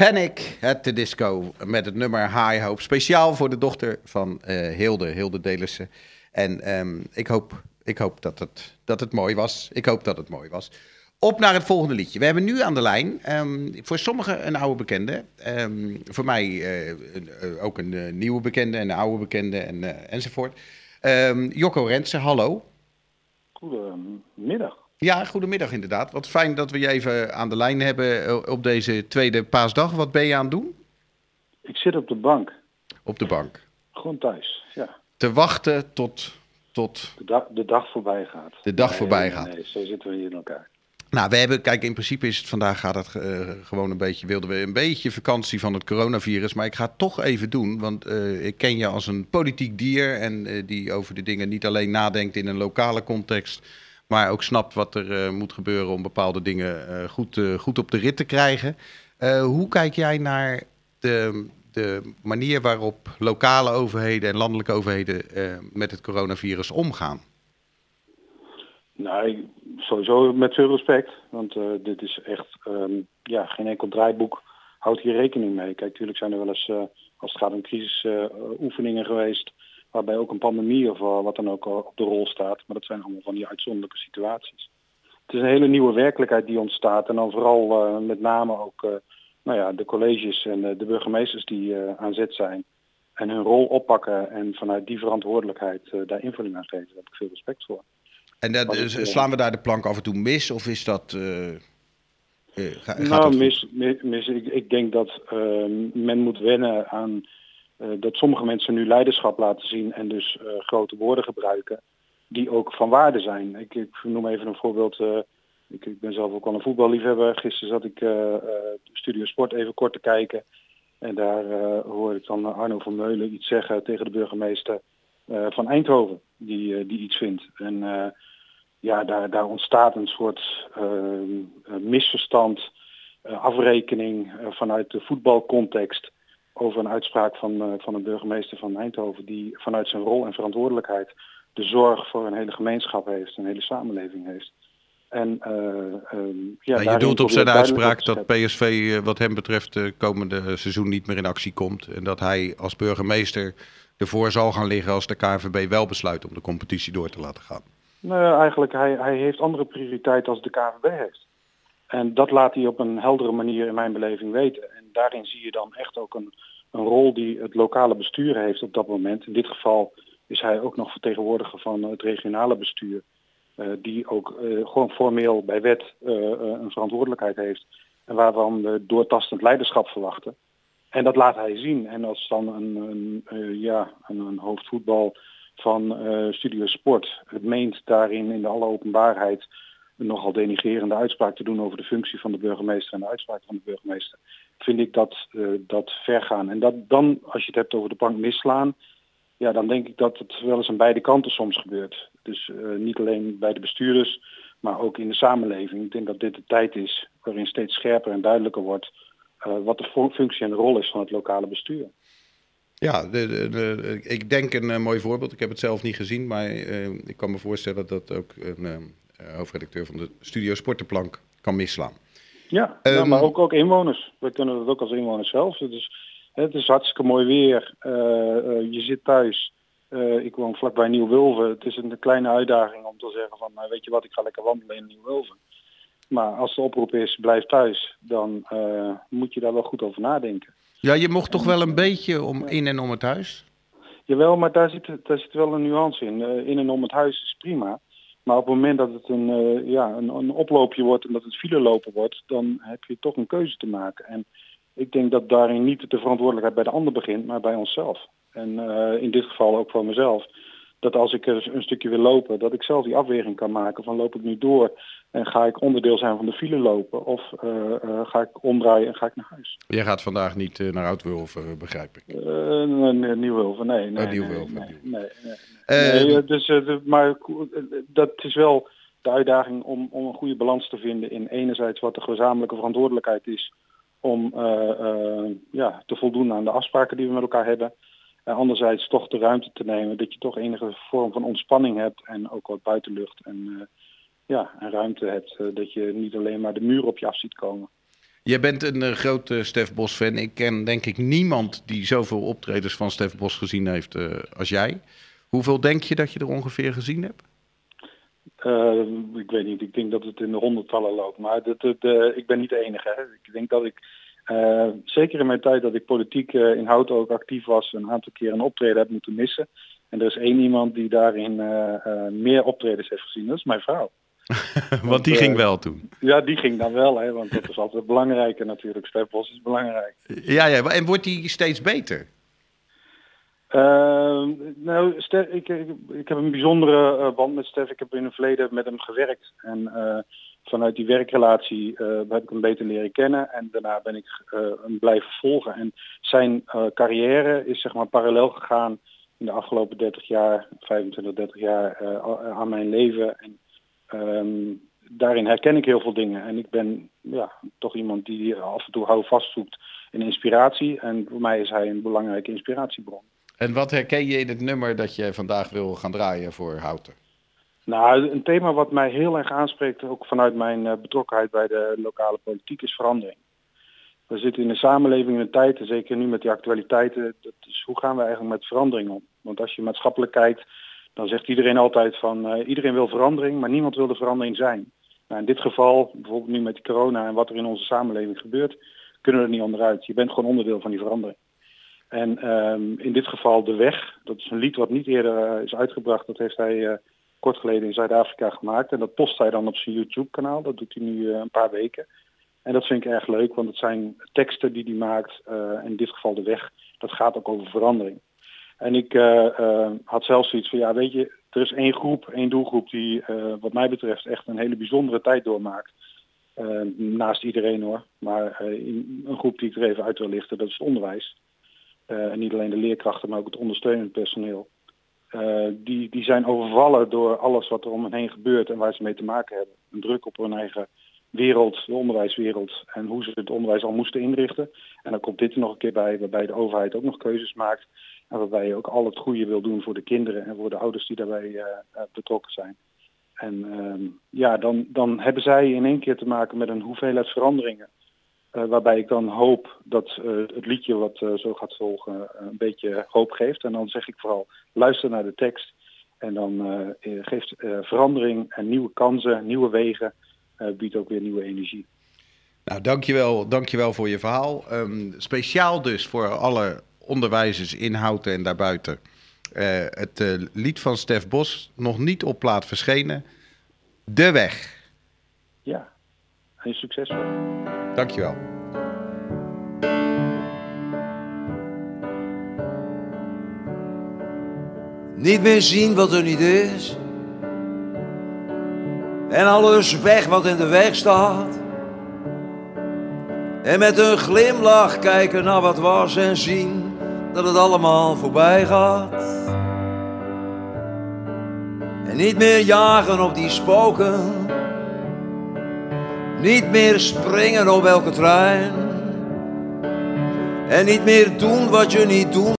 Panic at the Disco met het nummer High Hope. Speciaal voor de dochter van uh, Hilde, Hilde Delissen. En um, ik hoop, ik hoop dat, het, dat het mooi was. Ik hoop dat het mooi was. Op naar het volgende liedje. We hebben nu aan de lijn, um, voor sommigen een oude bekende. Um, voor mij uh, ook een nieuwe bekende en een oude bekende en, enzovoort. Jocko Rensen, hallo. Goedemiddag. Ja, goedemiddag inderdaad. Wat fijn dat we je even aan de lijn hebben eh, op deze tweede paasdag. Wat ben je aan het doen? Ik zit op de bank. Op de bank? Gewoon thuis, ja. Te wachten tot... tot... De, dag, de dag voorbij gaat. De dag voorbij gaat. Nee, zo zitten we hier in elkaar. Nou, we hebben, kijk, in principe is het vandaag gaat het uh, gewoon een beetje, wilden we een beetje vakantie van het coronavirus. Maar ik ga het toch even doen, want uh, ik ken je als een politiek dier en uh, die over de dingen niet alleen nadenkt in een lokale context, maar ook snapt wat er uh, moet gebeuren om bepaalde dingen uh, goed, uh, goed op de rit te krijgen. hoe kijk jij naar de, de manier waarop lokale overheden en landelijke overheden met het coronavirus omgaan? Nou, sowieso met veel respect. Want dit is echt um, ja, geen enkel draaiboek houdt hier rekening mee. Kijk, natuurlijk zijn er wel eens, als het gaat om crisisoefeningen geweest waarbij ook een pandemie of wat dan ook op de rol staat. Maar dat zijn allemaal van die uitzonderlijke situaties. Het is een hele nieuwe werkelijkheid die ontstaat. En dan vooral uh, met name ook uh, nou ja, de colleges en uh, de burgemeesters die aan zet zijn. En hun rol oppakken en vanuit die verantwoordelijkheid daar invulling aan geven. Daar heb ik veel respect voor. En dat, slaan we daar de plank af en toe mis? Of is dat... nou, mis, mis, mis, ik, ik denk dat men moet wennen aan dat sommige mensen nu leiderschap laten zien en dus uh, grote woorden gebruiken die ook van waarde zijn. Ik, ik noem even een voorbeeld. Uh, ik, ik, ben zelf ook al een voetballiefhebber. Gisteren zat ik Studio Sport even kort te kijken. En daar hoorde ik dan Arno van Meulen iets zeggen tegen de burgemeester van Eindhoven, die, die iets vindt. En ja, daar, daar ontstaat een soort misverstand, afrekening vanuit de voetbalcontext over een uitspraak van, uh, van een burgemeester van Eindhoven die vanuit zijn rol en verantwoordelijkheid de zorg voor een hele gemeenschap heeft, een hele samenleving heeft. En, uh, um, ja, ja, je doelt op zijn uitspraak dat PSV uh, wat hem betreft de komende seizoen niet meer in actie komt. En dat hij als burgemeester ervoor zal gaan liggen als de KNVB wel besluit om de competitie door te laten gaan. Nou, eigenlijk, hij, hij heeft andere prioriteiten als de KNVB heeft. En dat laat hij op een heldere manier in mijn beleving weten. En daarin zie je dan echt ook een, een rol die het lokale bestuur heeft op dat moment. In dit geval is hij ook nog vertegenwoordiger van het regionale bestuur. Uh, die ook uh, gewoon formeel bij wet uh, een verantwoordelijkheid heeft. En waarvan we doortastend leiderschap verwachten. En dat laat hij zien. En als dan een, een ja, een, een, hoofdvoetbal van Studio Sport het meent daarin in de alle openbaarheid een nogal denigerende uitspraak te doen over de functie van de burgemeester en de uitspraak van de burgemeester, vind ik dat, uh, dat ver gaan. En dat dan, als je het hebt over de bank misslaan, ja, dan denk ik dat het wel eens aan beide kanten soms gebeurt. Dus uh, niet alleen bij de bestuurders, maar ook in de samenleving. Ik denk dat dit de tijd is waarin steeds scherper en duidelijker wordt uh, wat de functie en rol is van het lokale bestuur. Ja, de, ik denk een mooi voorbeeld. Ik heb het zelf niet gezien, maar ik kan me voorstellen dat ook een hoofdredacteur van de Studio Sportenplank kan misslaan. Ja, um, ja, maar ook, ook inwoners. We kunnen dat ook als inwoners zelf. Dus, het is hartstikke mooi weer. Uh, uh, je zit thuis. Uh, ik woon vlakbij Nieuw-Wulven. Het is een kleine uitdaging om te zeggen van, weet je wat, ik ga lekker wandelen in Nieuw-Wulven. Maar als de oproep is, blijf thuis, dan moet je daar wel goed over nadenken. Ja, je mocht toch wel een beetje om in en om het huis? Jawel, maar daar zit, daar zit wel een nuance in. in en om het huis is prima. Maar op het moment dat het een, uh, ja, een, een, oploopje wordt en dat het file lopen wordt, dan heb je toch een keuze te maken. En ik denk dat daarin niet de verantwoordelijkheid bij de ander begint, maar bij onszelf. En uh, in dit geval ook voor mezelf. Dat als ik een stukje wil lopen, dat ik zelf die afweging kan maken van loop ik nu door en ga ik onderdeel zijn van de file lopen of uh, uh, ga ik omdraaien en ga ik naar huis. Jij gaat vandaag niet uh, naar Oud-Wulven, begrijp ik? Nieuw-Wulven, nee. nee, oh, Nieuw-Wulven. Nee, nee, nee, nee, nee dus, maar dat is wel de uitdaging om, om een goede balans te vinden in enerzijds wat de gezamenlijke verantwoordelijkheid is om ja, te voldoen aan de afspraken die we met elkaar hebben. En anderzijds toch de ruimte te nemen dat je toch enige vorm van ontspanning hebt en ook wat buitenlucht en ja, en ruimte hebt. Uh, dat je niet alleen maar de muur op je af ziet komen. Jij bent een uh, grote Stef Bos fan. Ik ken denk ik niemand die zoveel optredens van Stef Bos gezien heeft uh, als jij. Hoeveel denk je dat je er ongeveer gezien hebt? Ik weet niet, ik denk dat het in de honderdtallen loopt. Maar dat, ik ben niet de enige. Hè. Ik denk dat ik, uh, zeker in mijn tijd dat ik politiek in Houten ook actief was, een aantal keer een optreden heb moeten missen. En er is één iemand die daarin meer optredens heeft gezien, dat is mijn vrouw. want, want die ging wel toen? Ja, die ging dan wel, hè, want dat is altijd belangrijker natuurlijk. Stef Bos is belangrijk. Ja, ja, en wordt die steeds beter? Uh, nou, Stef, ik, ik, ik, heb een bijzondere uh, band met Stef. Ik heb in het verleden met hem gewerkt. En uh, vanuit die werkrelatie heb ik hem beter leren kennen. En daarna ben ik hem blijven volgen. En zijn carrière is zeg maar parallel gegaan in de afgelopen 30 jaar, 25, 30 jaar aan mijn leven. En um, daarin herken ik heel veel dingen. En ik ben ja, toch iemand die af en toe hou vastzoekt in inspiratie. En voor mij is hij een belangrijke inspiratiebron. En wat herken je in het nummer dat je vandaag wil gaan draaien voor Houten? Nou, een thema wat mij heel erg aanspreekt, ook vanuit mijn uh, betrokkenheid bij de lokale politiek, is verandering. We zitten in een samenleving in een tijd, en zeker nu met die actualiteiten, dat is, hoe gaan we eigenlijk met verandering om? Want als je maatschappelijk kijkt, dan zegt iedereen altijd van uh, iedereen wil verandering, maar niemand wil de verandering zijn. Nou, in dit geval, bijvoorbeeld nu met corona en wat er in onze samenleving gebeurt, kunnen we er niet onderuit. Je bent gewoon onderdeel van die verandering. En um, in dit geval De Weg, dat is een lied wat niet eerder uh, is uitgebracht. Dat heeft hij kort geleden in Zuid-Afrika gemaakt. En dat post hij dan op zijn YouTube-kanaal. Dat doet hij nu uh, een paar weken. En dat vind ik erg leuk, want het zijn teksten die hij maakt. in dit geval De Weg, dat gaat ook over verandering. En ik had zelfs zoiets van, ja weet je, er is één groep, één doelgroep die wat mij betreft echt een hele bijzondere tijd doormaakt. naast iedereen hoor. Maar een groep die ik er even uit wil lichten, dat is het onderwijs. En niet alleen de leerkrachten, maar ook het ondersteunend personeel. Uh, die, die zijn overvallen door alles wat er om hen heen gebeurt en waar ze mee te maken hebben. Een druk op hun eigen wereld, de onderwijswereld en hoe ze het onderwijs al moesten inrichten. En dan komt dit er nog een keer bij, waarbij de overheid ook nog keuzes maakt. En waarbij je ook al het goede wil doen voor de kinderen en voor de ouders die daarbij uh, betrokken zijn. En uh, ja, dan, dan hebben zij in één keer te maken met een hoeveelheid veranderingen. Uh, waarbij ik dan hoop dat uh, het liedje wat uh, zo gaat volgen een beetje hoop geeft. En dan zeg ik vooral luister naar de tekst. En dan geeft verandering en nieuwe kansen, nieuwe wegen, biedt ook weer nieuwe energie. Nou, dankjewel, dankjewel voor je verhaal. Um, speciaal dus voor alle onderwijzers in Houten en daarbuiten. het lied van Stef Bos, nog niet op plaat verschenen. De weg. Ja, en succesvol. Dankjewel. Niet meer zien wat er niet is. En alles weg wat in de weg staat. En met een glimlach kijken naar wat was en zien dat het allemaal voorbij gaat. En niet meer jagen op die spoken niet meer springen op elke trein. En niet meer doen wat je niet doen